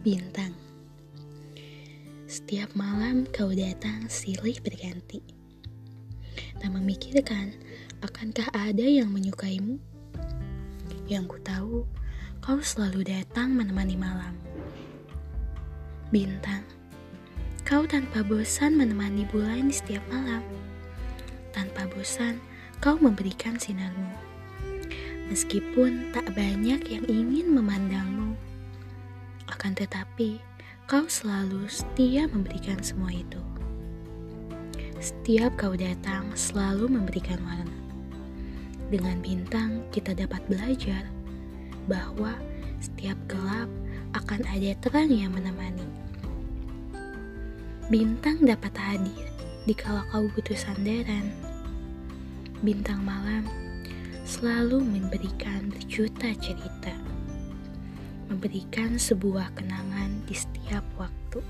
Bintang. Setiap malam kau datang silih berganti. Tak memikirkan akankah ada yang menyukaimu? Yang ku tahu kau selalu datang menemani malam. Bintang Kau tanpa bosan menemani bulan di setiap malam. Tanpa bosan kau memberikan sinarmu. Meskipun tak banyak yang ingin memandangmu akan tetapi, kau selalu setia memberikan semua itu. Setiap kau datang, selalu memberikan warna. Dengan bintang, kita dapat belajar bahwa setiap gelap akan ada terang yang menemani. Bintang dapat hadir di kala kau butuh sandaran. Bintang malam selalu memberikan berjuta cerita memberikan sebuah kenangan di setiap waktu.